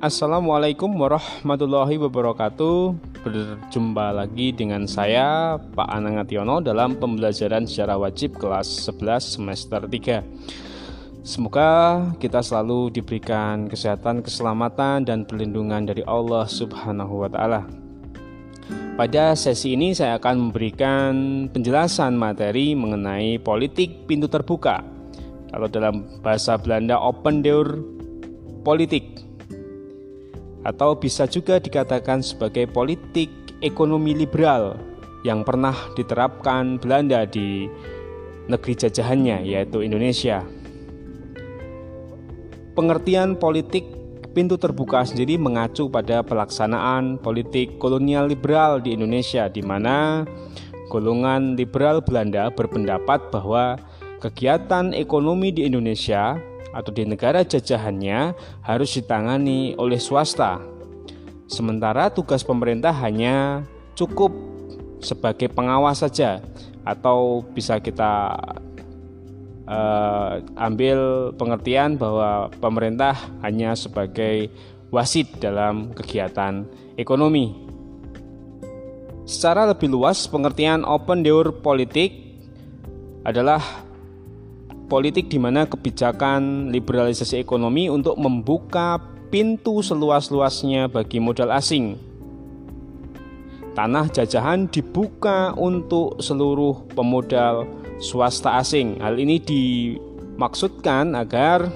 Assalamualaikum warahmatullahi wabarakatuh. Berjumpa lagi dengan saya Pak Anang Ationo dalam pembelajaran secara wajib kelas 11 semester 3 Semoga kita selalu diberikan kesehatan, keselamatan, dan perlindungan dari Allah Subhanahu wa Ta'ala. Pada sesi ini, saya akan memberikan penjelasan materi mengenai politik pintu terbuka, kalau dalam bahasa Belanda, open door politik atau bisa juga dikatakan sebagai politik ekonomi liberal yang pernah diterapkan Belanda di negeri jajahannya yaitu Indonesia. Pengertian politik pintu terbuka sendiri mengacu pada pelaksanaan politik kolonial liberal di Indonesia di mana golongan liberal Belanda berpendapat bahwa kegiatan ekonomi di Indonesia atau di negara jajahannya harus ditangani oleh swasta. Sementara tugas pemerintah hanya cukup sebagai pengawas saja atau bisa kita uh, ambil pengertian bahwa pemerintah hanya sebagai wasit dalam kegiatan ekonomi. Secara lebih luas, pengertian open door politik adalah politik di mana kebijakan liberalisasi ekonomi untuk membuka pintu seluas-luasnya bagi modal asing. Tanah jajahan dibuka untuk seluruh pemodal swasta asing. Hal ini dimaksudkan agar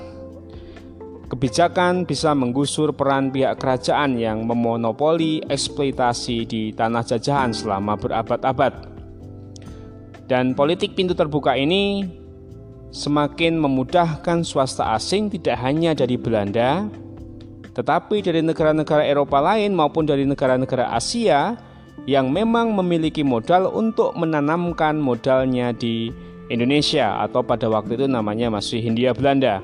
kebijakan bisa menggusur peran pihak kerajaan yang memonopoli eksploitasi di tanah jajahan selama berabad-abad. Dan politik pintu terbuka ini semakin memudahkan swasta asing tidak hanya dari Belanda, tetapi dari negara-negara Eropa lain maupun dari negara-negara Asia yang memang memiliki modal untuk menanamkan modalnya di Indonesia atau pada waktu itu namanya masih Hindia Belanda.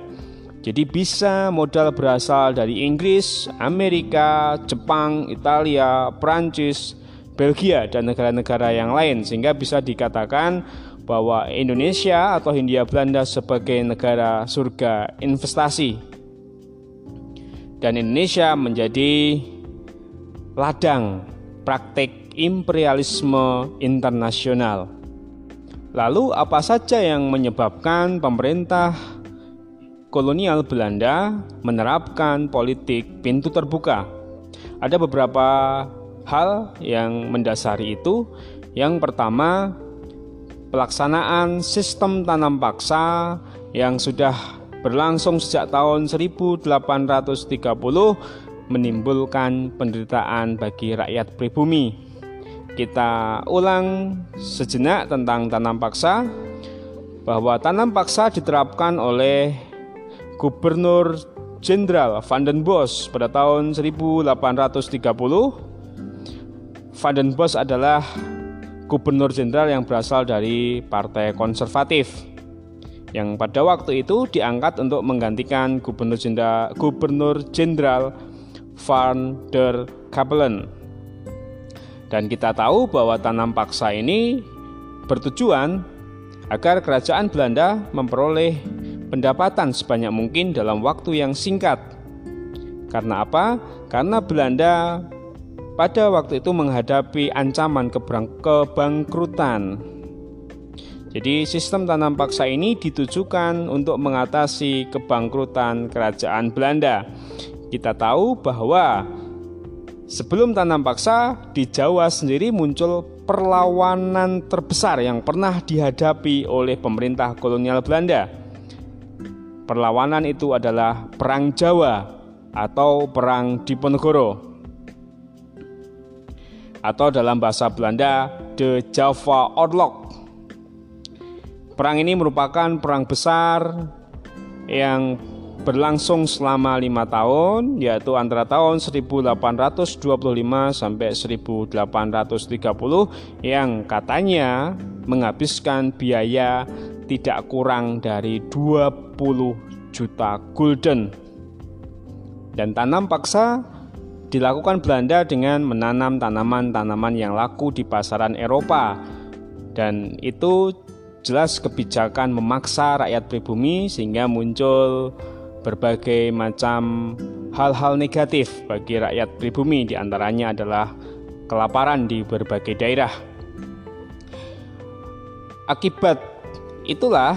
Jadi bisa modal berasal dari Inggris, Amerika, Jepang, Italia, Prancis, Belgia dan negara-negara yang lain sehingga bisa dikatakan bahwa Indonesia atau Hindia Belanda sebagai negara surga investasi dan Indonesia menjadi ladang praktek imperialisme internasional. Lalu apa saja yang menyebabkan pemerintah kolonial Belanda menerapkan politik pintu terbuka? Ada beberapa hal yang mendasari itu. Yang pertama, pelaksanaan sistem tanam paksa yang sudah berlangsung sejak tahun 1830 menimbulkan penderitaan bagi rakyat pribumi. Kita ulang sejenak tentang tanam paksa bahwa tanam paksa diterapkan oleh Gubernur Jenderal Van den Bosch pada tahun 1830. Van den Bosch adalah gubernur jenderal yang berasal dari Partai Konservatif yang pada waktu itu diangkat untuk menggantikan gubernur jenderal gubernur jenderal Van der Kapellen. Dan kita tahu bahwa tanam paksa ini bertujuan agar kerajaan Belanda memperoleh pendapatan sebanyak mungkin dalam waktu yang singkat. Karena apa? Karena Belanda pada waktu itu menghadapi ancaman kebangkrutan. Jadi sistem tanam paksa ini ditujukan untuk mengatasi kebangkrutan kerajaan Belanda. Kita tahu bahwa sebelum tanam paksa di Jawa sendiri muncul perlawanan terbesar yang pernah dihadapi oleh pemerintah kolonial Belanda. Perlawanan itu adalah Perang Jawa atau Perang Diponegoro atau dalam bahasa Belanda The Java Oorlog. Perang ini merupakan perang besar yang berlangsung selama lima tahun yaitu antara tahun 1825 sampai 1830 yang katanya menghabiskan biaya tidak kurang dari 20 juta gulden dan tanam paksa dilakukan Belanda dengan menanam tanaman-tanaman yang laku di pasaran Eropa dan itu jelas kebijakan memaksa rakyat pribumi sehingga muncul berbagai macam hal-hal negatif bagi rakyat pribumi di antaranya adalah kelaparan di berbagai daerah. Akibat itulah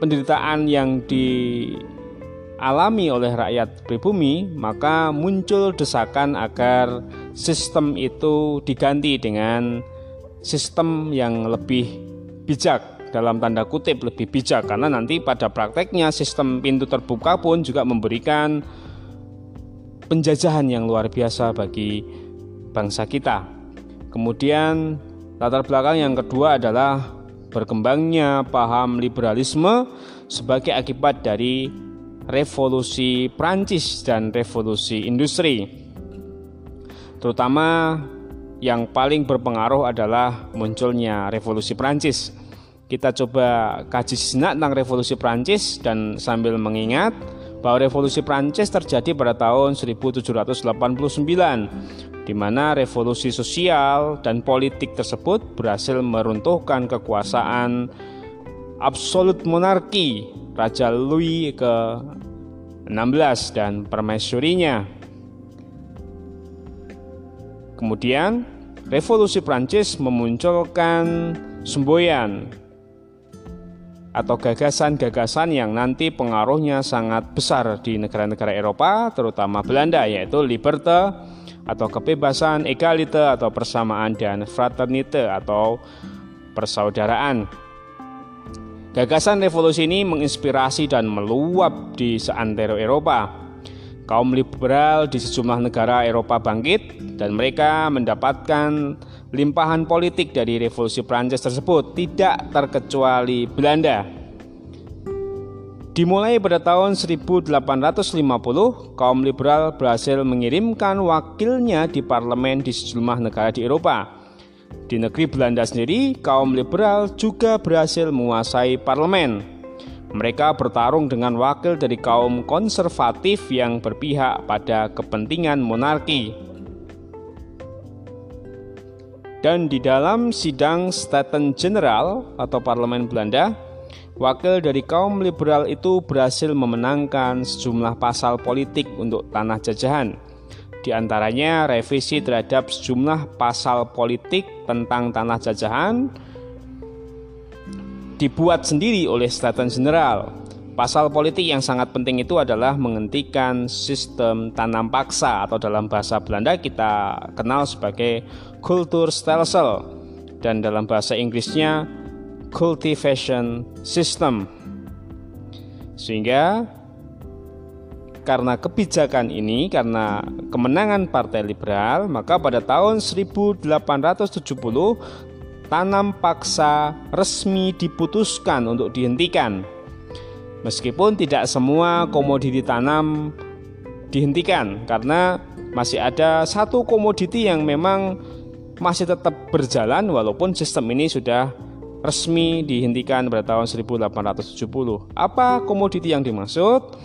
penderitaan yang dialami oleh rakyat pribumi, maka muncul desakan agar sistem itu diganti dengan sistem yang lebih bijak dalam tanda kutip lebih bijak karena nanti pada prakteknya sistem pintu terbuka pun juga memberikan penjajahan yang luar biasa bagi bangsa kita. Kemudian latar belakang yang kedua adalah berkembangnya paham liberalisme sebagai akibat dari revolusi Prancis dan revolusi industri. Terutama yang paling berpengaruh adalah munculnya revolusi Prancis. Kita coba kaji sejenak tentang revolusi Prancis dan sambil mengingat bahwa revolusi Prancis terjadi pada tahun 1789 di mana revolusi sosial dan politik tersebut berhasil meruntuhkan kekuasaan absolut monarki Raja Louis ke-16 dan permaisurinya. Kemudian, revolusi Prancis memunculkan semboyan atau gagasan-gagasan yang nanti pengaruhnya sangat besar di negara-negara Eropa, terutama Belanda, yaitu liberté, atau kebebasan, egalite atau persamaan dan fraternite atau persaudaraan. Gagasan revolusi ini menginspirasi dan meluap di seantero Eropa. Kaum liberal di sejumlah negara Eropa bangkit dan mereka mendapatkan limpahan politik dari revolusi Prancis tersebut tidak terkecuali Belanda. Dimulai pada tahun 1850, kaum liberal berhasil mengirimkan wakilnya di parlemen di sejumlah negara di Eropa. Di negeri Belanda sendiri, kaum liberal juga berhasil menguasai parlemen. Mereka bertarung dengan wakil dari kaum konservatif yang berpihak pada kepentingan monarki. Dan di dalam sidang Staten General atau parlemen Belanda, Wakil dari kaum liberal itu berhasil memenangkan sejumlah pasal politik untuk tanah jajahan. Di antaranya revisi terhadap sejumlah pasal politik tentang tanah jajahan dibuat sendiri oleh Staten General. Pasal politik yang sangat penting itu adalah menghentikan sistem tanam paksa atau dalam bahasa Belanda kita kenal sebagai kulturstelsel dan dalam bahasa Inggrisnya cultivation system. Sehingga karena kebijakan ini, karena kemenangan Partai Liberal, maka pada tahun 1870 tanam paksa resmi diputuskan untuk dihentikan. Meskipun tidak semua komoditi tanam dihentikan karena masih ada satu komoditi yang memang masih tetap berjalan walaupun sistem ini sudah resmi dihentikan pada tahun 1870. Apa komoditi yang dimaksud?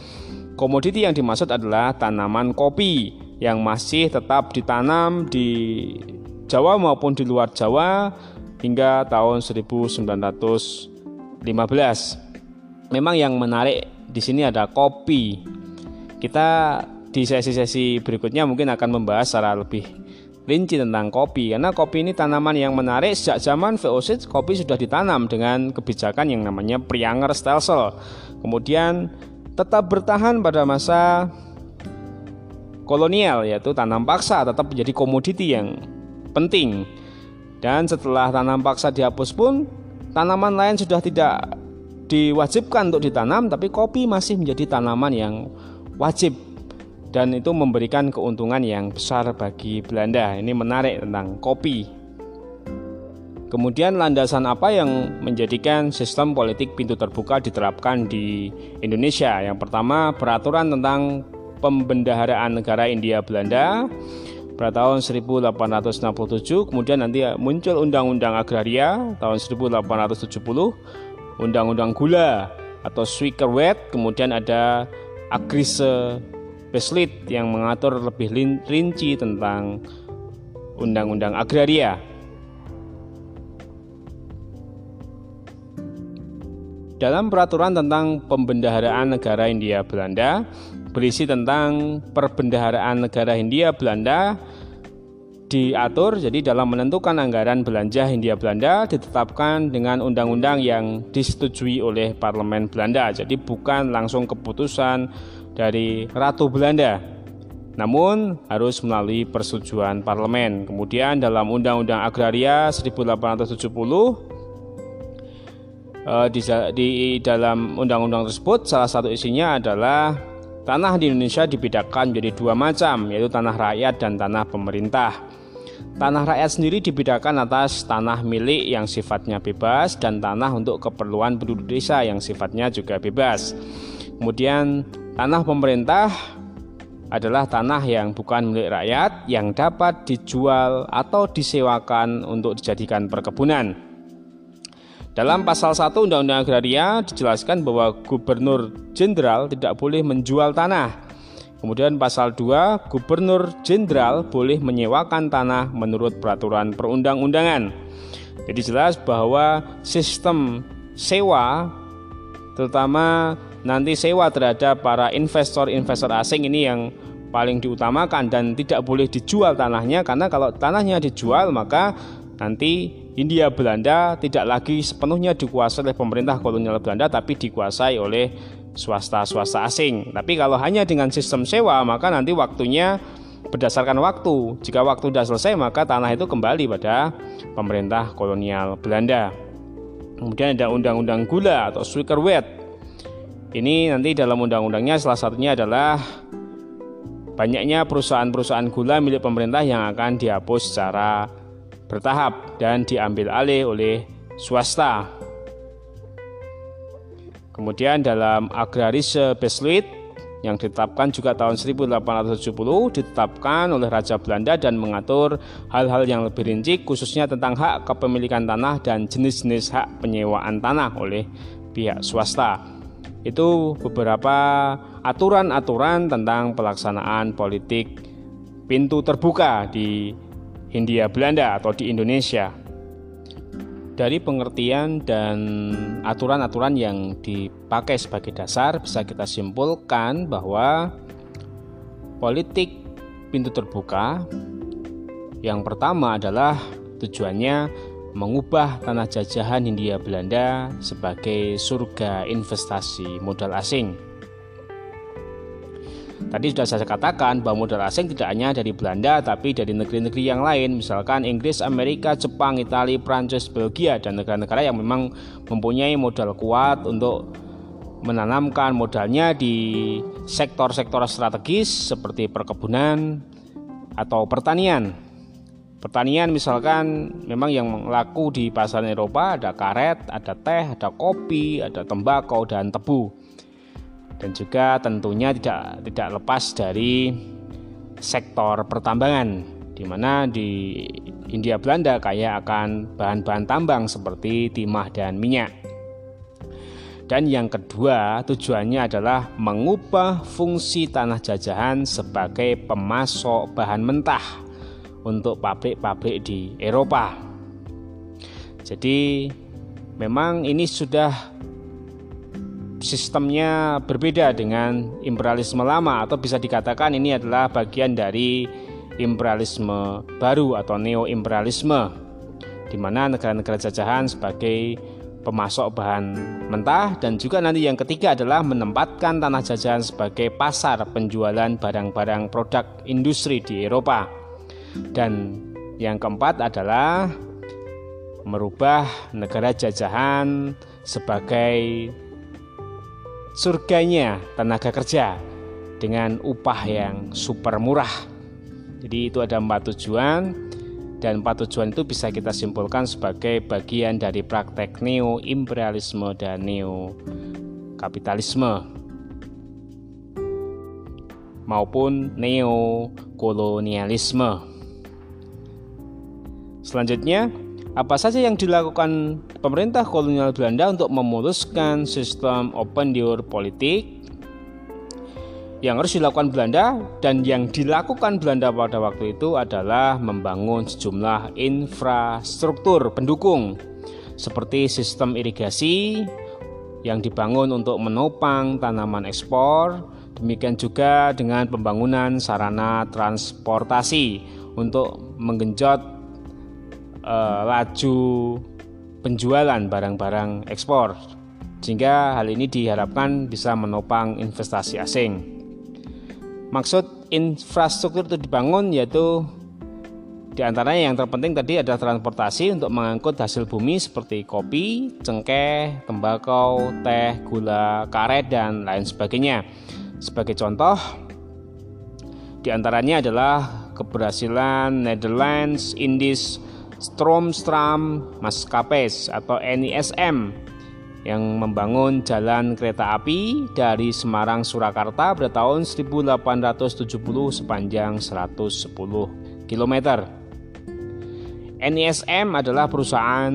Komoditi yang dimaksud adalah tanaman kopi yang masih tetap ditanam di Jawa maupun di luar Jawa hingga tahun 1915. Memang yang menarik di sini ada kopi. Kita di sesi-sesi berikutnya mungkin akan membahas secara lebih rinci tentang kopi karena kopi ini tanaman yang menarik sejak zaman VOC kopi sudah ditanam dengan kebijakan yang namanya Prianger Stelsel kemudian tetap bertahan pada masa kolonial yaitu tanam paksa tetap menjadi komoditi yang penting dan setelah tanam paksa dihapus pun tanaman lain sudah tidak diwajibkan untuk ditanam tapi kopi masih menjadi tanaman yang wajib dan itu memberikan keuntungan yang besar bagi Belanda. Ini menarik tentang kopi. Kemudian landasan apa yang menjadikan sistem politik pintu terbuka diterapkan di Indonesia? Yang pertama, peraturan tentang pembendaharaan negara India Belanda pada tahun 1867, kemudian nanti muncul Undang-Undang Agraria tahun 1870, Undang-Undang Gula atau Swikerwet, kemudian ada Agrise Beslit yang mengatur lebih rinci tentang undang-undang agraria. Dalam peraturan tentang pembendaharaan negara India Belanda, berisi tentang perbendaharaan negara Hindia Belanda diatur jadi dalam menentukan anggaran belanja Hindia Belanda ditetapkan dengan undang-undang yang disetujui oleh parlemen Belanda. Jadi bukan langsung keputusan dari Ratu Belanda. Namun harus melalui persetujuan parlemen. Kemudian dalam Undang-Undang Agraria 1870 eh, di, di dalam undang-undang tersebut salah satu isinya adalah tanah di Indonesia dibedakan menjadi dua macam yaitu tanah rakyat dan tanah pemerintah. Tanah rakyat sendiri dibedakan atas tanah milik yang sifatnya bebas dan tanah untuk keperluan penduduk desa yang sifatnya juga bebas. Kemudian tanah pemerintah adalah tanah yang bukan milik rakyat yang dapat dijual atau disewakan untuk dijadikan perkebunan. Dalam pasal 1 Undang-Undang Agraria dijelaskan bahwa gubernur jenderal tidak boleh menjual tanah Kemudian pasal 2, gubernur jenderal boleh menyewakan tanah menurut peraturan perundang-undangan. Jadi jelas bahwa sistem sewa terutama nanti sewa terhadap para investor-investor asing ini yang paling diutamakan dan tidak boleh dijual tanahnya karena kalau tanahnya dijual maka nanti India Belanda tidak lagi sepenuhnya dikuasai oleh pemerintah kolonial Belanda tapi dikuasai oleh swasta-swasta asing. Tapi kalau hanya dengan sistem sewa, maka nanti waktunya berdasarkan waktu. Jika waktu sudah selesai, maka tanah itu kembali pada pemerintah kolonial Belanda. Kemudian ada undang-undang gula atau Suikerwet. Ini nanti dalam undang-undangnya salah satunya adalah banyaknya perusahaan-perusahaan gula milik pemerintah yang akan dihapus secara bertahap dan diambil alih oleh swasta. Kemudian dalam Agrarische Besluit yang ditetapkan juga tahun 1870 ditetapkan oleh Raja Belanda dan mengatur hal-hal yang lebih rinci khususnya tentang hak kepemilikan tanah dan jenis-jenis hak penyewaan tanah oleh pihak swasta. Itu beberapa aturan-aturan tentang pelaksanaan politik pintu terbuka di Hindia Belanda atau di Indonesia dari pengertian dan aturan-aturan yang dipakai sebagai dasar bisa kita simpulkan bahwa politik pintu terbuka yang pertama adalah tujuannya mengubah tanah jajahan Hindia Belanda sebagai surga investasi modal asing. Tadi sudah saya katakan bahwa modal asing tidak hanya dari Belanda tapi dari negeri-negeri yang lain misalkan Inggris, Amerika, Jepang, Italia, Prancis, Belgia dan negara-negara yang memang mempunyai modal kuat untuk menanamkan modalnya di sektor-sektor strategis seperti perkebunan atau pertanian. Pertanian misalkan memang yang laku di pasar Eropa ada karet, ada teh, ada kopi, ada tembakau dan tebu dan juga tentunya tidak tidak lepas dari sektor pertambangan di mana di India Belanda kaya akan bahan-bahan tambang seperti timah dan minyak. Dan yang kedua, tujuannya adalah mengubah fungsi tanah jajahan sebagai pemasok bahan mentah untuk pabrik-pabrik di Eropa. Jadi memang ini sudah sistemnya berbeda dengan imperialisme lama atau bisa dikatakan ini adalah bagian dari imperialisme baru atau neo-imperialisme di mana negara-negara jajahan sebagai pemasok bahan mentah dan juga nanti yang ketiga adalah menempatkan tanah jajahan sebagai pasar penjualan barang-barang produk industri di Eropa. Dan yang keempat adalah merubah negara jajahan sebagai surganya tenaga kerja dengan upah yang super murah. Jadi itu ada empat tujuan dan empat tujuan itu bisa kita simpulkan sebagai bagian dari praktek neo imperialisme dan neo kapitalisme maupun neo kolonialisme. Selanjutnya, apa saja yang dilakukan pemerintah kolonial Belanda untuk memuluskan sistem open door politik? Yang harus dilakukan Belanda dan yang dilakukan Belanda pada waktu itu adalah membangun sejumlah infrastruktur pendukung seperti sistem irigasi yang dibangun untuk menopang tanaman ekspor Demikian juga dengan pembangunan sarana transportasi untuk menggenjot eh, laju penjualan barang-barang ekspor. Sehingga hal ini diharapkan bisa menopang investasi asing. Maksud infrastruktur itu dibangun yaitu di antaranya yang terpenting tadi adalah transportasi untuk mengangkut hasil bumi seperti kopi, cengkeh, tembakau, teh, gula, karet, dan lain sebagainya. Sebagai contoh, di antaranya adalah keberhasilan Netherlands Indies Stroomstram Maskapes atau NISM yang membangun jalan kereta api dari Semarang Surakarta pada tahun 1870 sepanjang 110 km. NISM adalah perusahaan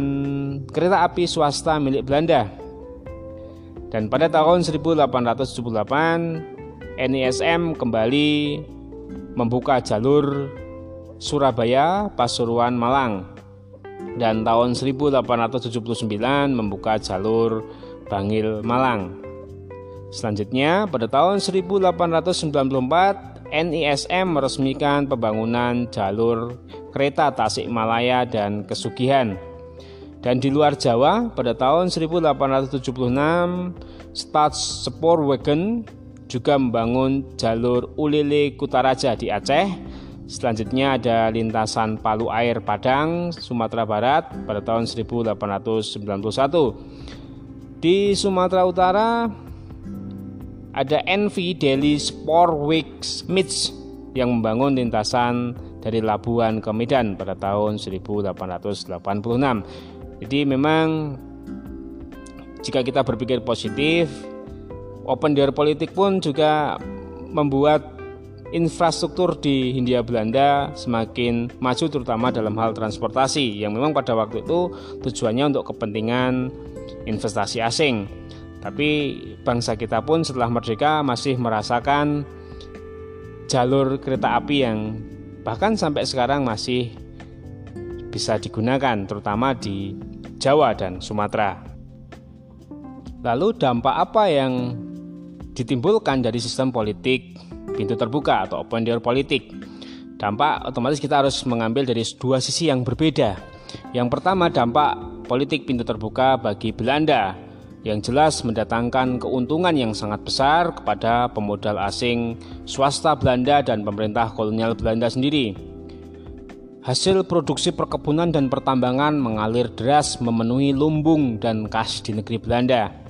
kereta api swasta milik Belanda. Dan pada tahun 1878 NISM kembali membuka jalur Surabaya, Pasuruan, Malang. Dan tahun 1879 membuka jalur Bangil, Malang. Selanjutnya, pada tahun 1894 NISM meresmikan pembangunan jalur kereta Tasikmalaya dan Kesugihan. Dan di luar Jawa, pada tahun 1876, Spoorwegen juga membangun jalur Ulele Kutaraja di Aceh. Selanjutnya ada lintasan Palu Air Padang, Sumatera Barat pada tahun 1891. Di Sumatera Utara ada NV Delhi Sportworks Mitch yang membangun lintasan dari Labuan ke Medan pada tahun 1886. Jadi memang jika kita berpikir positif, open door politik pun juga membuat infrastruktur di Hindia Belanda semakin maju terutama dalam hal transportasi yang memang pada waktu itu tujuannya untuk kepentingan investasi asing. Tapi bangsa kita pun setelah merdeka masih merasakan jalur kereta api yang bahkan sampai sekarang masih bisa digunakan terutama di Jawa dan Sumatera. Lalu dampak apa yang ditimbulkan dari sistem politik pintu terbuka atau open door politik? Dampak otomatis kita harus mengambil dari dua sisi yang berbeda. Yang pertama dampak politik pintu terbuka bagi Belanda yang jelas mendatangkan keuntungan yang sangat besar kepada pemodal asing, swasta Belanda dan pemerintah kolonial Belanda sendiri. Hasil produksi perkebunan dan pertambangan mengalir deras memenuhi lumbung dan kas di negeri Belanda.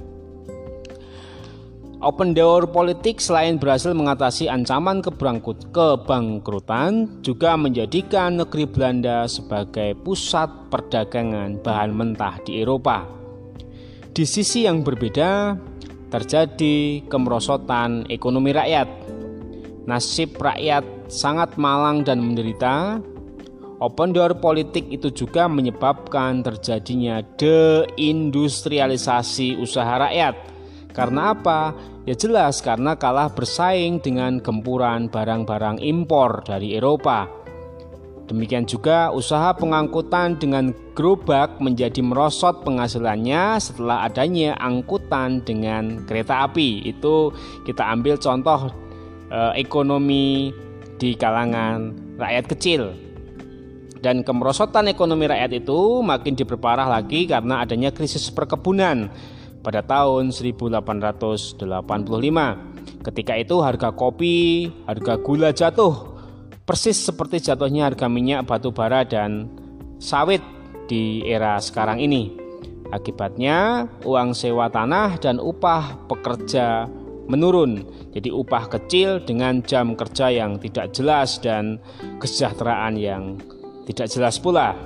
Open door politik selain berhasil mengatasi ancaman kebangkrutan juga menjadikan negeri Belanda sebagai pusat perdagangan bahan mentah di Eropa. Di sisi yang berbeda, terjadi kemerosotan ekonomi rakyat. Nasib rakyat sangat malang dan menderita. Open door politik itu juga menyebabkan terjadinya deindustrialisasi usaha rakyat. Karena apa? Ya jelas karena kalah bersaing dengan gempuran barang-barang impor dari Eropa. Demikian juga usaha pengangkutan dengan gerobak menjadi merosot penghasilannya setelah adanya angkutan dengan kereta api. Itu kita ambil contoh eh, ekonomi di kalangan rakyat kecil. Dan kemerosotan ekonomi rakyat itu makin diperparah lagi karena adanya krisis perkebunan pada tahun 1885. Ketika itu harga kopi, harga gula jatuh persis seperti jatuhnya harga minyak batu bara dan sawit di era sekarang ini. Akibatnya, uang sewa tanah dan upah pekerja menurun. Jadi upah kecil dengan jam kerja yang tidak jelas dan kesejahteraan yang tidak jelas pula.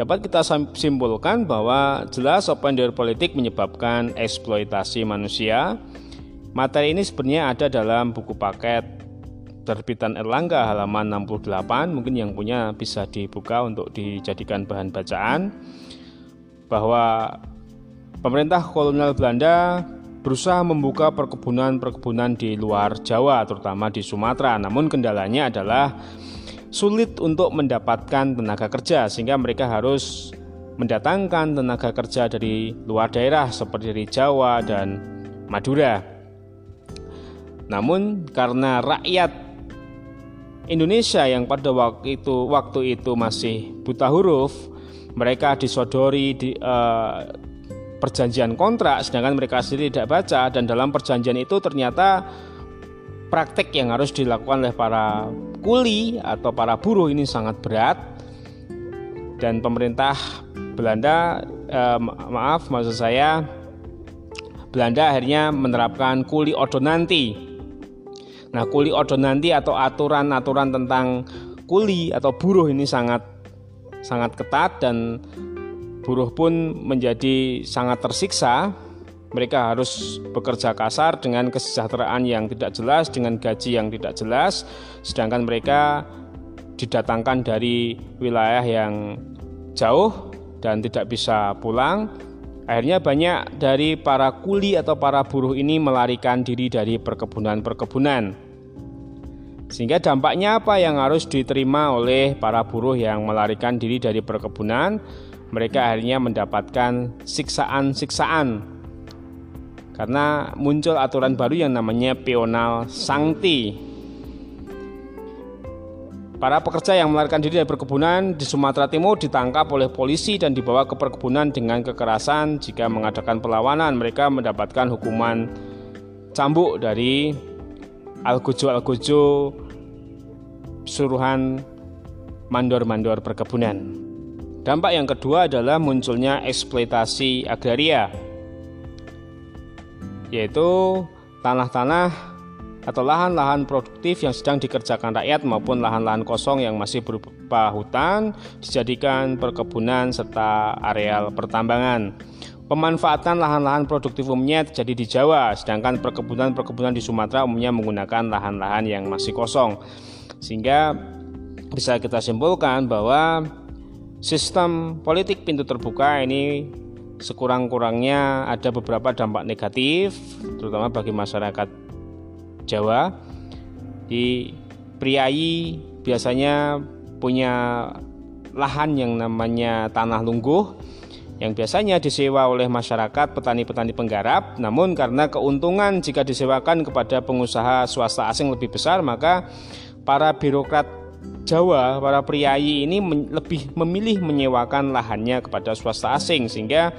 Dapat kita simpulkan bahwa jelas open door politik menyebabkan eksploitasi manusia. Materi ini sebenarnya ada dalam buku paket terbitan Erlangga halaman 68 mungkin yang punya bisa dibuka untuk dijadikan bahan bacaan. Bahwa pemerintah kolonial Belanda berusaha membuka perkebunan-perkebunan di luar Jawa terutama di Sumatera. Namun kendalanya adalah sulit untuk mendapatkan tenaga kerja sehingga mereka harus mendatangkan tenaga kerja dari luar daerah seperti dari Jawa dan Madura. Namun karena rakyat Indonesia yang pada waktu itu waktu itu masih buta huruf, mereka disodori di, uh, perjanjian kontrak sedangkan mereka sendiri tidak baca dan dalam perjanjian itu ternyata praktek yang harus dilakukan oleh para kuli atau para buruh ini sangat berat dan pemerintah Belanda eh, maaf maksud saya Belanda akhirnya menerapkan kuli ordonanti. Nah, kuli ordonanti atau aturan-aturan tentang kuli atau buruh ini sangat sangat ketat dan buruh pun menjadi sangat tersiksa mereka harus bekerja kasar dengan kesejahteraan yang tidak jelas, dengan gaji yang tidak jelas, sedangkan mereka didatangkan dari wilayah yang jauh dan tidak bisa pulang. Akhirnya banyak dari para kuli atau para buruh ini melarikan diri dari perkebunan-perkebunan. Sehingga dampaknya apa yang harus diterima oleh para buruh yang melarikan diri dari perkebunan? Mereka akhirnya mendapatkan siksaan-siksaan karena muncul aturan baru yang namanya peonal sangti. Para pekerja yang melarikan diri dari perkebunan di Sumatera Timur ditangkap oleh polisi dan dibawa ke perkebunan dengan kekerasan. Jika mengadakan perlawanan, mereka mendapatkan hukuman cambuk dari Algojo-Algojo suruhan mandor-mandor perkebunan. Dampak yang kedua adalah munculnya eksploitasi agraria yaitu tanah-tanah atau lahan-lahan produktif yang sedang dikerjakan rakyat maupun lahan-lahan kosong yang masih berupa hutan dijadikan perkebunan serta areal pertambangan. Pemanfaatan lahan-lahan produktif umumnya terjadi di Jawa, sedangkan perkebunan-perkebunan di Sumatera umumnya menggunakan lahan-lahan yang masih kosong. Sehingga bisa kita simpulkan bahwa sistem politik pintu terbuka ini sekurang-kurangnya ada beberapa dampak negatif terutama bagi masyarakat Jawa. Di Priayi biasanya punya lahan yang namanya tanah lungguh yang biasanya disewa oleh masyarakat petani-petani penggarap. Namun karena keuntungan jika disewakan kepada pengusaha swasta asing lebih besar maka para birokrat Jawa, para priayi ini lebih memilih menyewakan lahannya kepada swasta asing sehingga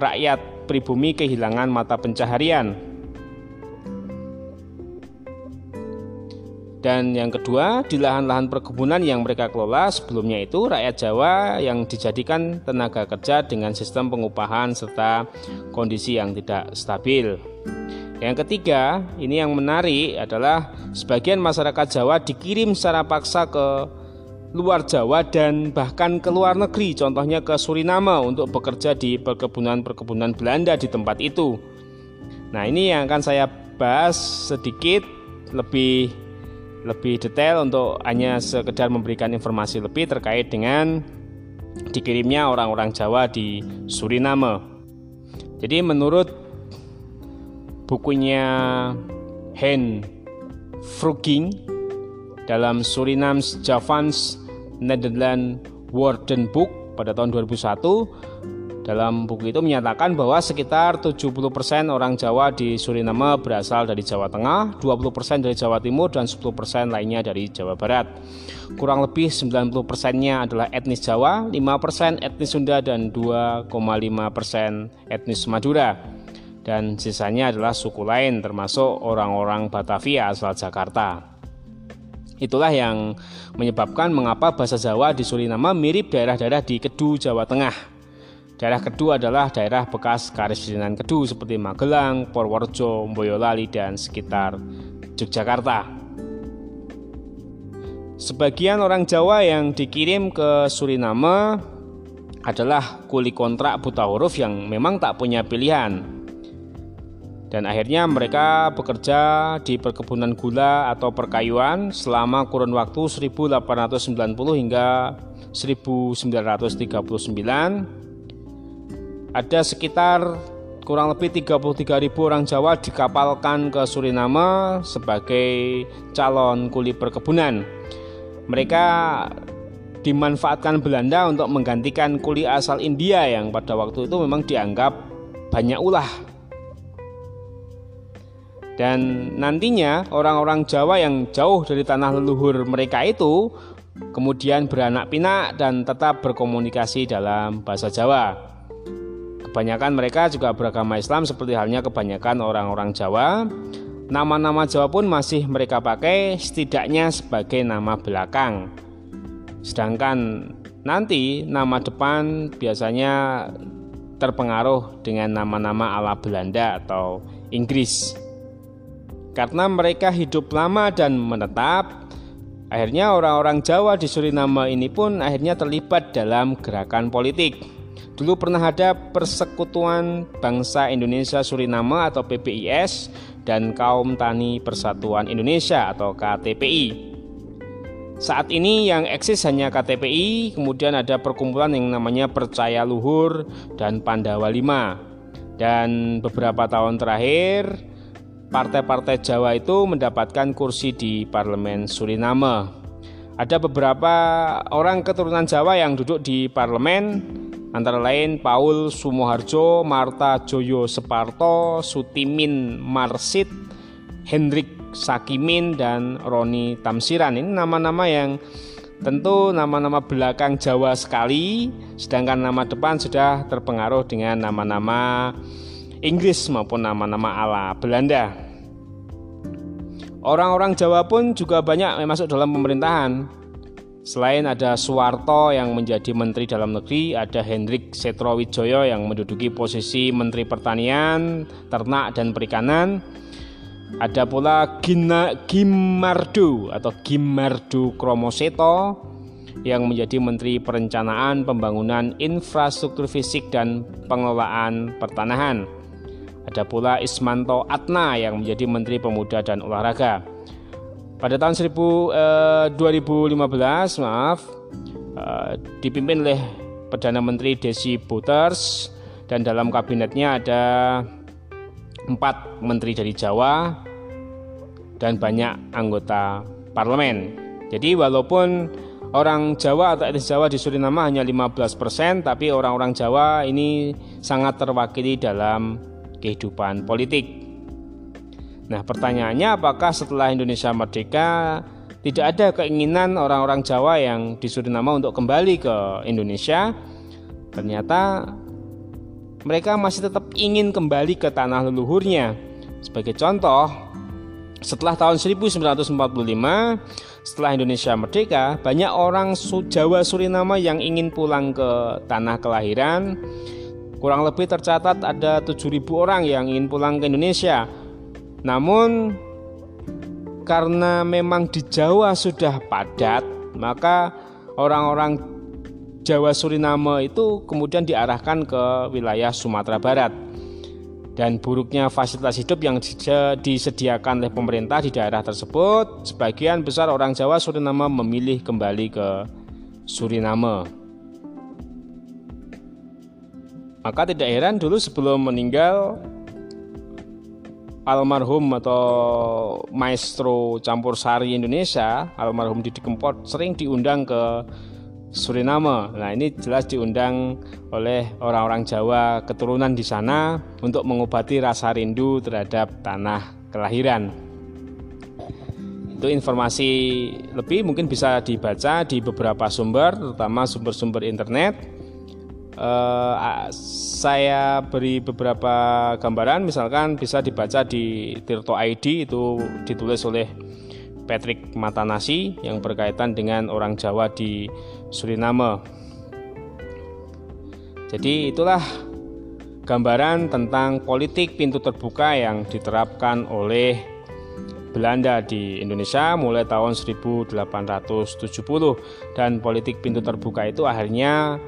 rakyat pribumi kehilangan mata pencaharian. Dan yang kedua, di lahan-lahan perkebunan yang mereka kelola sebelumnya itu rakyat Jawa yang dijadikan tenaga kerja dengan sistem pengupahan serta kondisi yang tidak stabil. Yang ketiga, ini yang menarik adalah sebagian masyarakat Jawa dikirim secara paksa ke luar Jawa dan bahkan ke luar negeri, contohnya ke Suriname untuk bekerja di perkebunan-perkebunan Belanda di tempat itu. Nah, ini yang akan saya bahas sedikit lebih lebih detail untuk hanya sekedar memberikan informasi lebih terkait dengan dikirimnya orang-orang Jawa di Suriname. Jadi menurut bukunya Hen Fruging dalam Surinam's Javans Netherlands Warden Book pada tahun 2001 dalam buku itu menyatakan bahwa sekitar 70% orang Jawa di Suriname berasal dari Jawa Tengah, 20% dari Jawa Timur dan 10% lainnya dari Jawa Barat. Kurang lebih 90%-nya adalah etnis Jawa, 5% etnis Sunda dan 2,5% etnis Madura dan sisanya adalah suku lain termasuk orang-orang Batavia asal Jakarta. Itulah yang menyebabkan mengapa bahasa Jawa di Suriname mirip daerah-daerah di Kedu, Jawa Tengah. Daerah Kedu adalah daerah bekas Karesidenan Kedu seperti Magelang, Purworejo, Boyolali, dan sekitar Yogyakarta. Sebagian orang Jawa yang dikirim ke Suriname adalah kuli kontrak buta huruf yang memang tak punya pilihan dan akhirnya mereka bekerja di perkebunan gula atau perkayuan selama kurun waktu 1890 hingga 1939 ada sekitar kurang lebih 33.000 orang Jawa dikapalkan ke Suriname sebagai calon kuli perkebunan. Mereka dimanfaatkan Belanda untuk menggantikan kuli asal India yang pada waktu itu memang dianggap banyak ulah Dan nantinya orang-orang Jawa yang jauh dari tanah leluhur mereka itu kemudian beranak pinak dan tetap berkomunikasi dalam bahasa Jawa. Kebanyakan mereka juga beragama Islam seperti halnya kebanyakan orang-orang Jawa. Nama-nama Jawa pun masih mereka pakai setidaknya sebagai nama belakang. Sedangkan nanti nama depan biasanya terpengaruh dengan nama-nama ala Belanda atau Inggris. Karena mereka hidup lama dan menetap, akhirnya orang-orang Jawa di Suriname ini pun akhirnya terlibat dalam gerakan politik. Dulu pernah ada Persekutuan Bangsa Indonesia Suriname atau PBIS dan Kaum Tani Persatuan Indonesia atau KTPI. Saat ini yang eksis hanya KTPI, kemudian ada perkumpulan yang namanya Percaya Luhur dan Pandawa Lima. Dan beberapa tahun terakhir partai-partai Jawa itu mendapatkan kursi di parlemen Suriname. Ada beberapa orang keturunan Jawa yang duduk di parlemen antara lain Paul Sumoharjo, Marta Joyo Separto, Sutimin Marsit, Hendrik Sakimin dan Roni Tamsiran. Ini nama-nama yang tentu nama-nama belakang Jawa sekali, sedangkan nama depan sudah terpengaruh dengan nama-nama Inggris maupun nama-nama ala Belanda. Orang-orang Jawa pun juga banyak masuk dalam pemerintahan. Selain ada Suwarto yang menjadi Menteri Dalam Negeri, ada Hendrik Setrowijoyo yang menduduki posisi Menteri Pertanian, Ternak dan Perikanan. Ada pula Gina Gimardu atau Gimardu Kromoseto yang menjadi Menteri Perencanaan Pembangunan Infrastruktur Fisik dan Pengelolaan Pertanahan. Ada pula Ismanto Atna yang menjadi Menteri Pemuda dan Olahraga. Pada tahun 1000, eh, 2015, maaf, eh, dipimpin oleh Perdana Menteri Desi Butters dan dalam kabinetnya ada empat menteri dari Jawa dan banyak anggota parlemen. Jadi walaupun orang Jawa atau etnis Jawa di Suriname hanya 15%, tapi orang-orang Jawa ini sangat terwakili dalam kehidupan politik. Nah, pertanyaannya apakah setelah Indonesia merdeka tidak ada keinginan orang-orang Jawa yang di Suriname untuk kembali ke Indonesia? Ternyata mereka masih tetap ingin kembali ke tanah leluhurnya. Sebagai contoh, setelah tahun 1945, setelah Indonesia merdeka, banyak orang Jawa Suriname yang ingin pulang ke tanah kelahiran Kurang lebih tercatat ada 7.000 orang yang ingin pulang ke Indonesia. Namun karena memang di Jawa sudah padat, maka orang-orang Jawa Suriname itu kemudian diarahkan ke wilayah Sumatera Barat. Dan buruknya fasilitas hidup yang disediakan oleh pemerintah di daerah tersebut, sebagian besar orang Jawa Suriname memilih kembali ke Suriname. Maka tidak heran dulu sebelum meninggal almarhum atau maestro campur sari Indonesia, almarhum Didi Kempot sering diundang ke Suriname. Nah, ini jelas diundang oleh orang-orang Jawa keturunan di sana untuk mengobati rasa rindu terhadap tanah kelahiran. Itu informasi lebih mungkin bisa dibaca di beberapa sumber, terutama sumber-sumber internet uh, saya beri beberapa gambaran misalkan bisa dibaca di Tirto ID itu ditulis oleh Patrick Matanasi yang berkaitan dengan orang Jawa di Suriname. Jadi itulah gambaran tentang politik pintu terbuka yang diterapkan oleh Belanda di Indonesia mulai tahun 1870 dan politik pintu terbuka itu akhirnya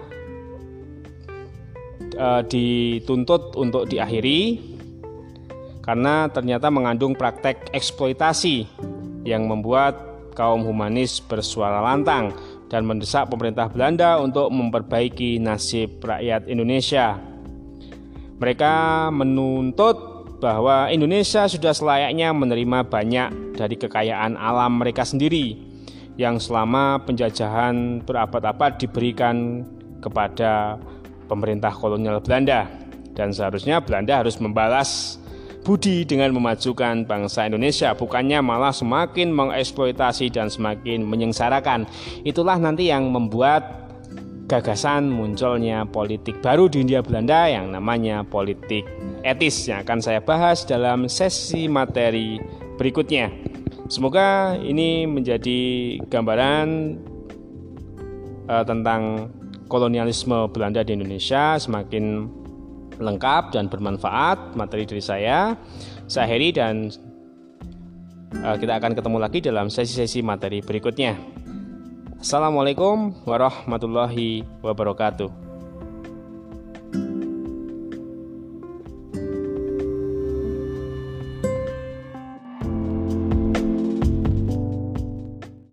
e, dituntut untuk diakhiri karena ternyata mengandung praktek eksploitasi yang membuat kaum humanis bersuara lantang dan mendesak pemerintah Belanda untuk memperbaiki nasib rakyat Indonesia. Mereka menuntut bahwa Indonesia sudah selayaknya menerima banyak dari kekayaan alam mereka sendiri yang selama penjajahan berabad-abad diberikan kepada pemerintah kolonial Belanda dan seharusnya Belanda harus membalas budi dengan memajukan bangsa Indonesia, bukannya malah semakin mengeksploitasi dan semakin menyengsarakan. Itulah nanti yang membuat gagasan munculnya politik baru di India Belanda yang namanya politik etis yang akan saya bahas dalam sesi materi berikutnya. Semoga ini menjadi gambaran uh, tentang kolonialisme Belanda di Indonesia semakin lengkap dan bermanfaat materi dari saya. Saya Heri dan uh, kita akan ketemu lagi dalam sesi-sesi materi berikutnya. Assalamualaikum warahmatullahi wabarakatuh.